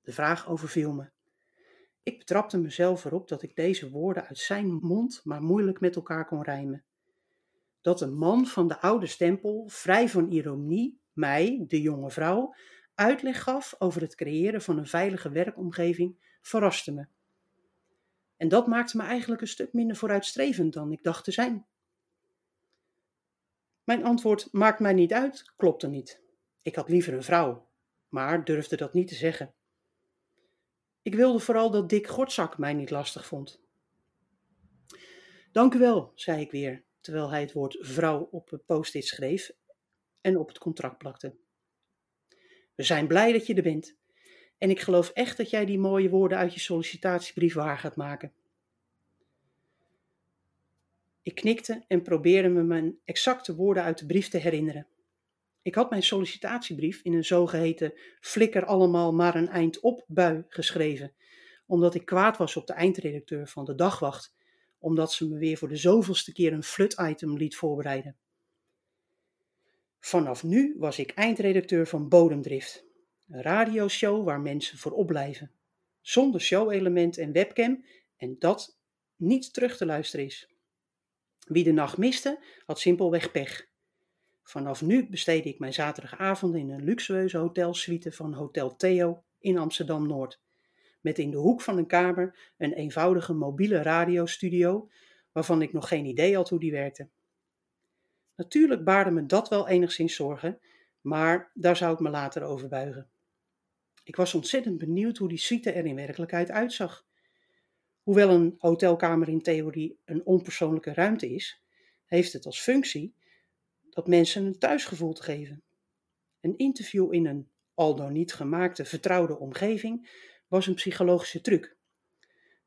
Speaker 24: De vraag overviel me. Ik betrapte mezelf erop dat ik deze woorden uit zijn mond maar moeilijk met elkaar kon rijmen. Dat een man van de oude stempel, vrij van ironie, mij, de jonge vrouw, uitleg gaf over het creëren van een veilige werkomgeving, verraste me. En dat maakte me eigenlijk een stuk minder vooruitstrevend dan ik dacht te zijn. Mijn antwoord maakt mij niet uit, klopte niet. Ik had liever een vrouw, maar durfde dat niet te zeggen. Ik wilde vooral dat Dick Gortzak mij niet lastig vond. Dank u wel, zei ik weer, terwijl hij het woord vrouw op post-it schreef en op het contract plakte. We zijn blij dat je er bent. En ik geloof echt dat jij die mooie woorden uit je sollicitatiebrief waar gaat maken. Ik knikte en probeerde me mijn exacte woorden uit de brief te herinneren. Ik had mijn sollicitatiebrief in een zogeheten flikker allemaal maar een eind op bui geschreven, omdat ik kwaad was op de eindredacteur van de dagwacht, omdat ze me weer voor de zoveelste keer een flut-item liet voorbereiden. Vanaf nu was ik eindredacteur van Bodemdrift, een radioshow waar mensen voor opblijven, zonder showelement en webcam en dat niet terug te luisteren is. Wie de nacht miste, had simpelweg pech. Vanaf nu besteedde ik mijn zaterdagavonden in een luxueuze hotelsuite van Hotel Theo in Amsterdam Noord. Met in de hoek van een kamer een eenvoudige mobiele radiostudio, waarvan ik nog geen idee had hoe die werkte. Natuurlijk baarde me dat wel enigszins zorgen, maar daar zou ik me later over buigen. Ik was ontzettend benieuwd hoe die suite er in werkelijkheid uitzag. Hoewel een hotelkamer in theorie een onpersoonlijke ruimte is, heeft het als functie dat mensen een thuisgevoel te geven. Een interview in een al dan niet gemaakte vertrouwde omgeving was een psychologische truc.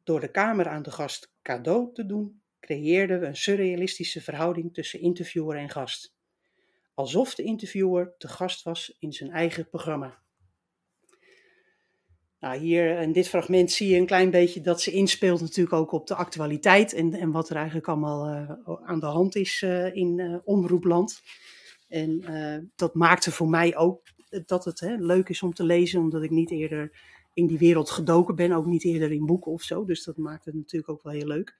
Speaker 24: Door de kamer aan de gast cadeau te doen, creëerden we een surrealistische verhouding tussen interviewer en gast. Alsof de interviewer te gast was in zijn eigen programma. Nou, hier in dit fragment zie je een klein beetje dat ze inspeelt natuurlijk ook op de actualiteit en, en wat er eigenlijk allemaal uh, aan de hand is uh, in uh, omroepland. En dat maakte voor mij ook dat het hè, leuk is om te lezen, omdat ik niet eerder in die wereld gedoken ben, ook niet eerder in boeken of zo. Dus dat maakt het natuurlijk ook wel heel leuk.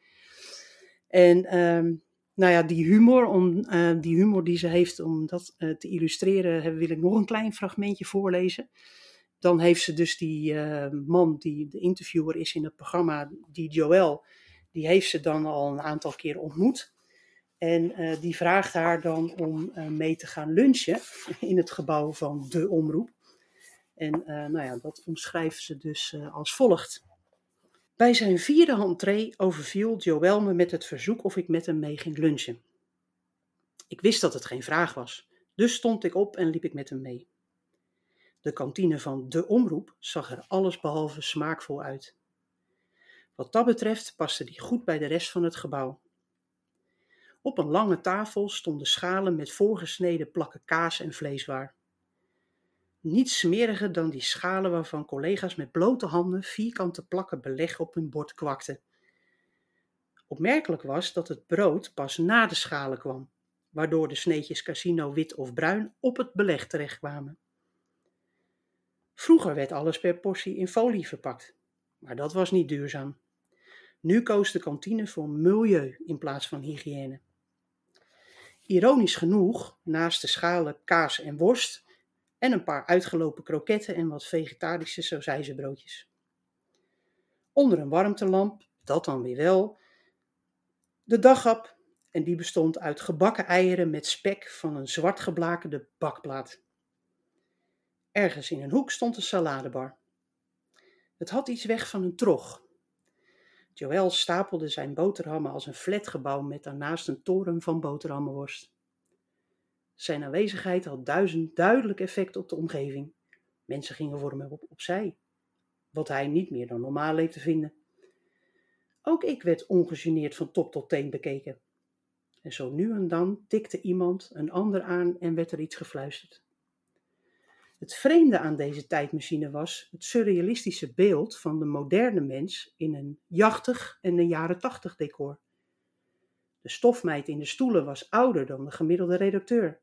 Speaker 24: En um, nou ja, die humor, om, die humor die ze heeft om dat te illustreren, wil ik nog een klein fragmentje voorlezen dan heeft ze dus die uh, man die de interviewer is in het programma, die Joël, die heeft ze dan al een aantal keer ontmoet. En uh, die vraagt haar dan om mee te gaan lunchen in het gebouw van de omroep. En nou ja, dat omschrijft ze dus als volgt. Bij zijn vierde entree overviel Joël me met het verzoek of ik met hem mee ging lunchen. Ik wist dat het geen vraag was, dus stond ik op en liep ik met hem mee. De kantine van De Omroep zag er allesbehalve smaakvol uit. Wat dat betreft paste die goed bij de rest van het gebouw. Op een lange tafel stonden schalen met voorgesneden plakken kaas en vleeswaar. Niets smeriger dan die schalen waarvan collega's met blote handen vierkante plakken beleg op hun bord kwakten. Opmerkelijk was dat het brood pas na de schalen kwam, waardoor de sneetjes casino wit of bruin op het beleg terechtkwamen. Vroeger werd alles per portie in folie verpakt, maar dat was niet duurzaam. Nu koos de kantine voor milieu in plaats van hygiëne. Ironisch genoeg, naast de schalen kaas en worst en een paar uitgelopen kroketten en wat vegetarische sausijzenbroodjes. Onder een warmtelamp, dat dan weer wel, de daghap en die bestond uit gebakken eieren met spek van een zwart geblakerde bakplaat. Ergens in een hoek stond een saladebar. Het had iets weg van een trog. Joël stapelde zijn boterhammen als een flatgebouw met daarnaast een toren van boterhammenworst. Zijn aanwezigheid had duizend duidelijk effect op de omgeving. Mensen gingen voor hem op, opzij, wat hij niet meer dan normaal leek te vinden. Ook ik werd ongegeneerd van top tot teen bekeken. En zo nu en dan tikte iemand een ander aan en werd er iets gefluisterd. Het vreemde aan deze tijdmachine was het surrealistische beeld van de moderne mens in een jachtig en een jaren tachtig decor. De stofmeid in de stoelen was ouder dan de gemiddelde redacteur.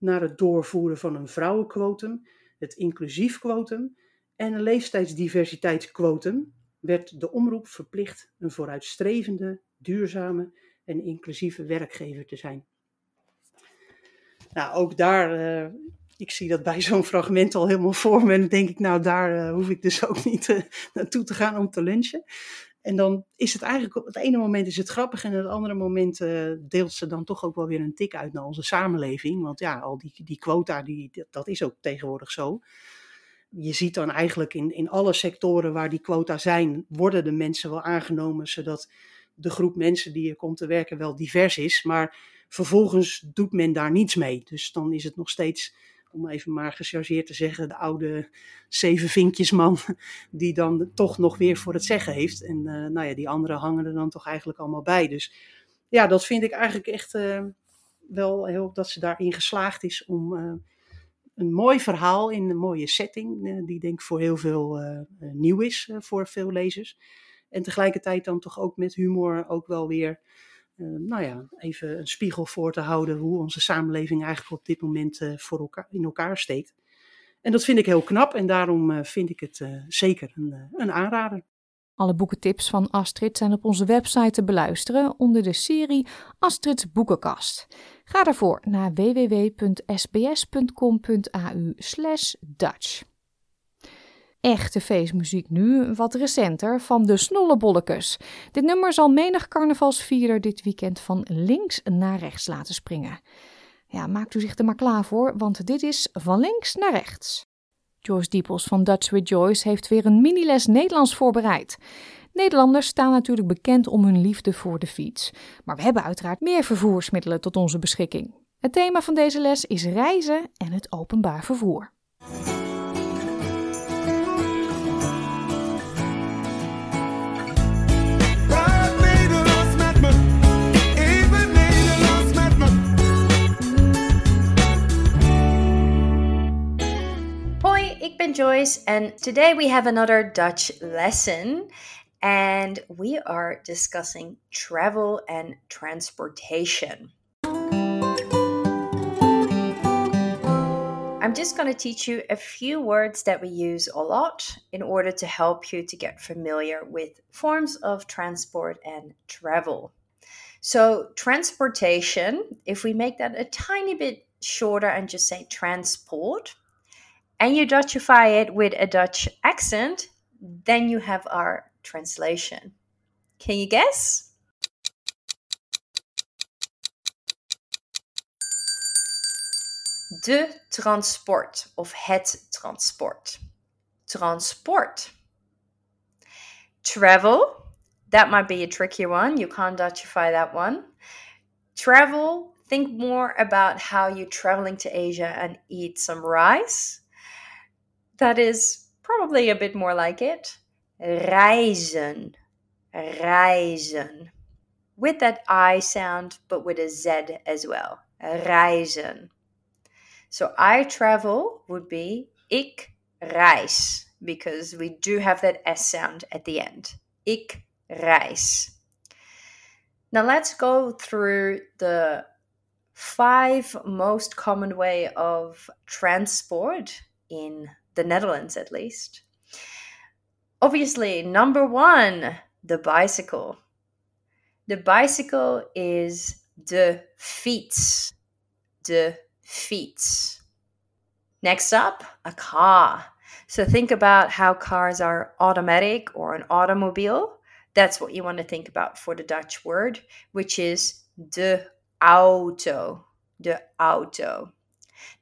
Speaker 24: Na het doorvoeren van een vrouwenquotum, het inclusief quotum en een leeftijdsdiversiteitsquotum werd de omroep verplicht een vooruitstrevende, duurzame en inclusieve werkgever te zijn. Nou, ook daar, uh, ik zie dat bij zo'n fragment al helemaal voor me. En dan denk ik, nou, daar uh, hoef ik dus ook niet uh, naartoe te gaan om te lunchen. En dan is het eigenlijk op het ene moment is het grappig en op het andere moment deelt ze dan toch ook wel weer een tik uit naar onze samenleving. Want ja, al die, die quota, die, dat is ook tegenwoordig zo je ziet dan eigenlijk in, in alle sectoren waar die quota zijn, worden de mensen wel aangenomen, zodat de groep mensen die er komt te werken wel divers is. Maar vervolgens doet men daar niets mee. Dus dan is het nog steeds, om even maar gechargeerd te zeggen, de oude zeven vinkjesman, *laughs* die dan toch nog weer voor het zeggen heeft. En uh, nou ja, die anderen hangen er dan toch eigenlijk allemaal bij. Dus ja, dat vind ik eigenlijk echt uh, wel heel dat ze daarin geslaagd is om. Uh, een mooi verhaal in een mooie setting, die denk ik voor heel veel nieuw is voor veel lezers. En tegelijkertijd dan toch ook met humor ook wel weer, nou ja, even een spiegel voor te houden hoe onze samenleving eigenlijk op dit moment voor elkaar, in elkaar steekt. En dat vind ik heel knap en daarom vind ik het zeker een, een aanrader.
Speaker 1: Alle boekentips van Astrid zijn op onze website te beluisteren onder de serie Astrid's Boekenkast. Ga daarvoor naar www.sbs.com.au Dutch. Echte feestmuziek nu, wat recenter, van de Snollebollekes. Dit nummer zal menig carnavalsvierder dit weekend van links naar rechts laten springen. Ja, maakt u zich er maar klaar voor, want dit is van links naar rechts. Joyce Diepels van Dutch with Joyce heeft weer een miniles Nederlands voorbereid. Nederlanders staan natuurlijk bekend om hun liefde voor de fiets. Maar we hebben uiteraard meer vervoersmiddelen tot onze beschikking. Het thema van deze les is reizen en het openbaar vervoer.
Speaker 25: And today we have another Dutch lesson. and we are discussing travel and transportation. I'm just going to teach you a few words that we use a lot in order to help you to get familiar with forms of transport and travel. So, transportation, if we make that a tiny bit shorter and just say transport, and you Dutchify it with a Dutch accent, then you have our translation. Can you guess? De transport of het transport. Transport. Travel. That might be a tricky one. You can't Dutchify that one. Travel. Think more about how you're traveling to Asia and eat some rice. That is probably a bit more like it. Reizen. Reizen. With that I sound, but with a Z as well. Reizen. So I travel would be ik reis, because we do have that S sound at the end. Ik reis. Now let's go through the five most common way of transport in the Netherlands at least. Obviously, number 1, the bicycle. The bicycle is de fiets. De fiets. Next up, a car. So think about how cars are automatic or an automobile. That's what you want to think about for the Dutch word, which is de auto. De auto.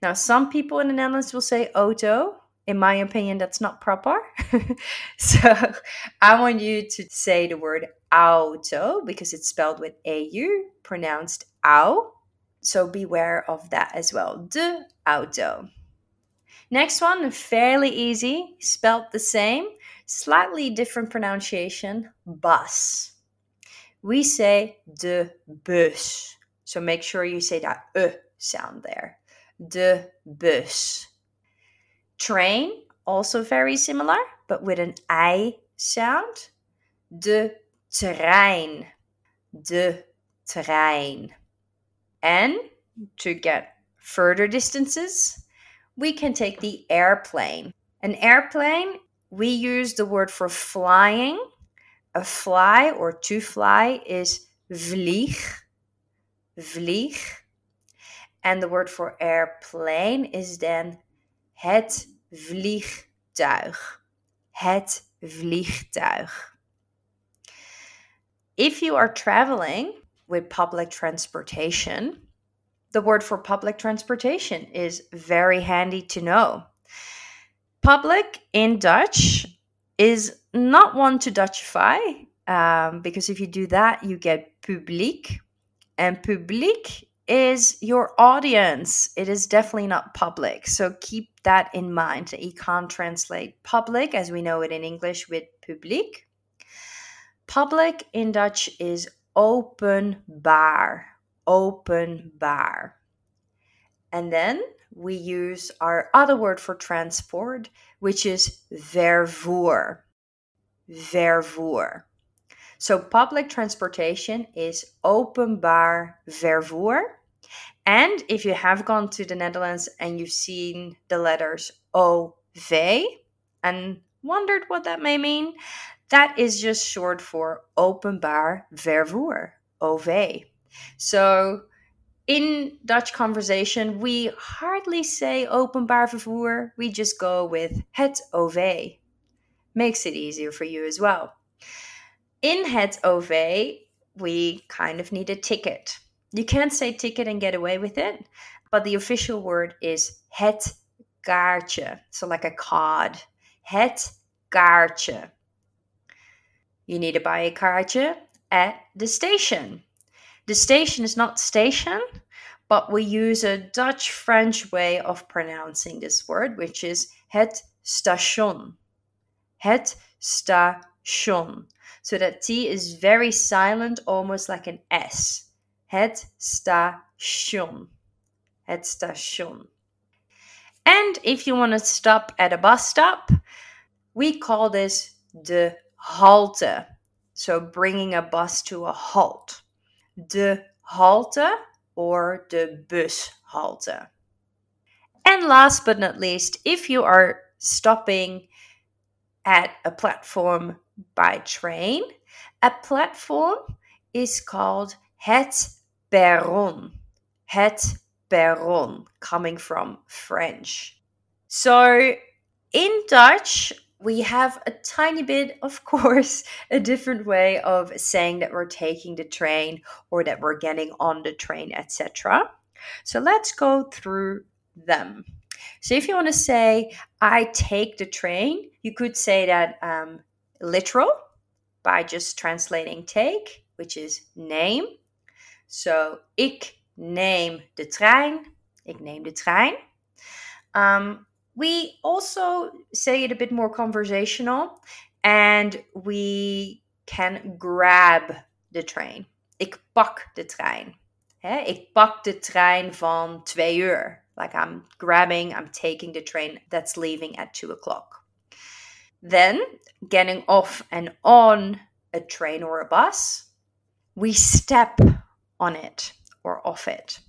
Speaker 25: Now, some people in the Netherlands will say auto. In my opinion, that's not proper. *laughs* so I want you to say the word auto because it's spelled with AU, pronounced au. So beware of that as well. De auto. Next one, fairly easy, spelled the same, slightly different pronunciation, bus. We say de bus. So make sure you say that e sound there. De bus. Train, also very similar, but with an I sound. De trein. De trein. And to get further distances, we can take the airplane. An airplane, we use the word for flying. A fly or to fly is vlieg. Vlieg. And the word for airplane is then het vliegtuig. Het vliegtuig. If you are traveling with public transportation, the word for public transportation is very handy to know. Public in Dutch is not one to Dutchify, um, because if you do that, you get publiek. And publiek is your audience. It is definitely not public. So keep that in mind. You can't translate public as we know it in English with publiek. Public in Dutch is openbaar. Openbaar. And then we use our other word for transport, which is vervoer. Vervoer. So public transportation is openbaar vervoer. And if you have gone to the Netherlands and you've seen the letters OV and wondered what that may mean, that is just short for openbaar vervoer, OV. So in Dutch conversation, we hardly say openbaar vervoer, we just go with het OV. Makes it easier for you as well. In het OV, we kind of need a ticket. You can't say ticket and get away with it, but the official word is het kaartje. So, like a card. Het kaartje. You need to buy a kaartje at the station. The station is not station, but we use a Dutch French way of pronouncing this word, which is het station. Het station. So that T is very silent, almost like an S. Het station. Het station. And if you want to stop at a bus stop, we call this de halte. So bringing a bus to a halt. De halte or de bushalte. And last but not least, if you are stopping at a platform by train, a platform is called het perron. Het perron, coming from French. So in Dutch, we have a tiny bit, of *laughs* course, a different way of saying that we're taking the train or that we're getting on the train, etc. So let's go through them. So if you want to say, I take the train, you could say that um, literal by just translating take, which is name. So ik neem de trein. Ik neem de trein. Um, We also say it a bit more conversational and we can grab the train. Ik pak de trein. Hè? Ik pak de trein van twee uur. Like I'm grabbing, I'm taking the train that's leaving at two o'clock. Then, getting off and on a train or a bus, we step on it or off it.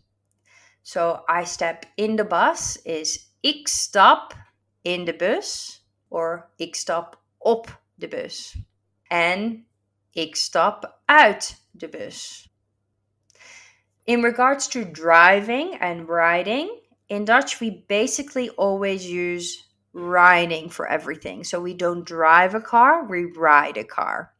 Speaker 25: So I step in the bus is ik stap in de bus or ik stap op de bus. En ik stap uit de bus. In regards to driving and riding, in Dutch we basically always use riding for everything. So we don't drive a car, we ride a car.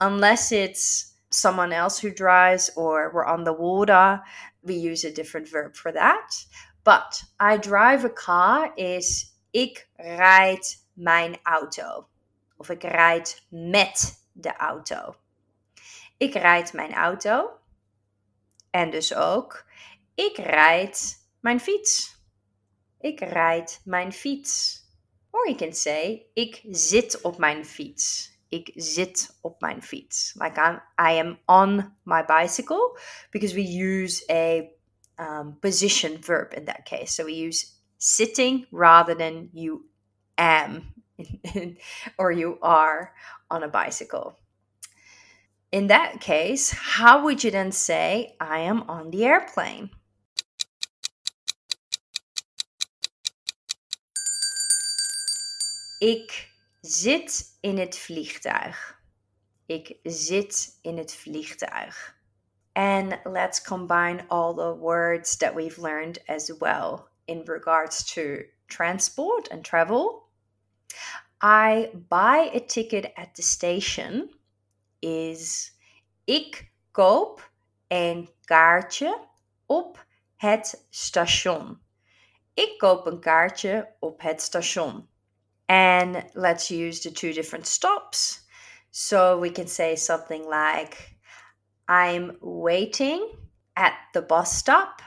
Speaker 25: Unless it's someone else who drives or we're on the water, we use a different verb for that. But I drive a car is ik rijd mijn auto. Of ik rijd met de auto. Ik rijd mijn auto. En dus ook, ik rijd mijn fiets. Ik rijd mijn fiets. Or you can say, ik zit op mijn fiets. Ik zit op mijn fiets. Like I'm, I am on my bicycle because we use a um, position verb in that case. So we use sitting rather than you am *laughs* or you are on a bicycle. In that case, how would you then say, I am on the airplane? Ik zit in het vliegtuig. Ik zit in het vliegtuig. And let's combine all the words that we've learned as well in regards to transport and travel. I buy a ticket at the station is ik koop een kaartje op het station. Ik koop een kaartje op het station. And let's use the two different stops. So we can say something like, I'm waiting at the bus stop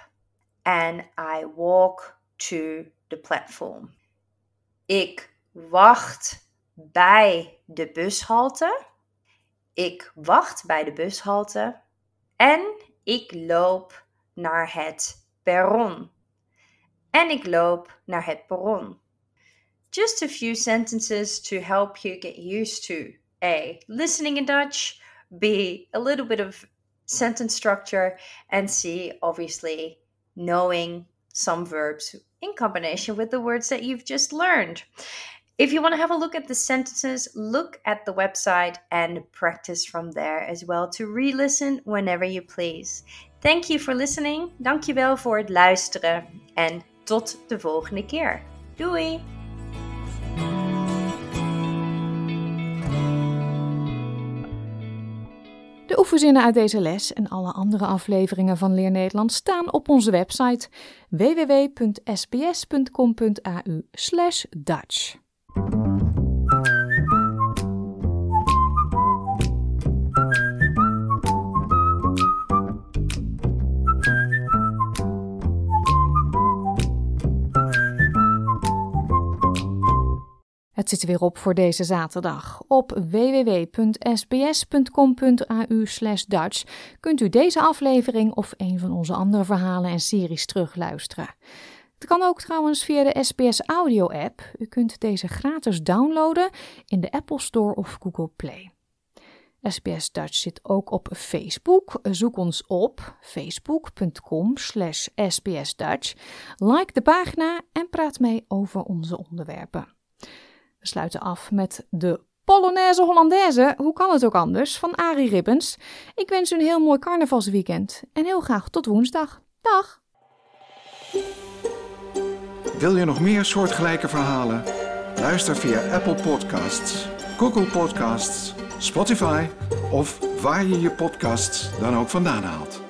Speaker 25: and I walk to the platform. Ik wacht bij de bushalte. Ik wacht bij de bushalte. En ik loop naar het perron. En ik loop naar het perron. Just a few sentences to help you get used to A, listening in Dutch, B, a little bit of sentence structure, and C, obviously, knowing some verbs in combination with the words that you've just learned. If you want to have a look at the sentences, look at the website and practice from there as well to re listen whenever you please. Thank you for listening. Dankjewel voor het luisteren. En tot de volgende keer. Doei!
Speaker 1: De oefenzinnen uit deze les en alle andere afleveringen van Leer Nederland staan op onze website www.sbs.com.au/dutch. Het zit er weer op voor deze zaterdag. Op www.sbs.com.au/dutch kunt u deze aflevering of een van onze andere verhalen en series terugluisteren. Het kan ook trouwens via de SBS Audio app. U kunt deze gratis downloaden in de Apple Store of Google Play. SBS Dutch zit ook op Facebook. Zoek ons op facebook.com slash sbsdutch. Like de pagina en praat mee over onze onderwerpen. We sluiten af met de Polonaise Hollandaise, hoe kan het ook anders, van Arie Ribbens. Ik wens u een heel mooi carnavalsweekend en heel graag tot woensdag. Dag!
Speaker 26: Wil je nog meer soortgelijke verhalen? Luister via Apple Podcasts, Google Podcasts, Spotify of waar je je podcasts dan ook vandaan haalt.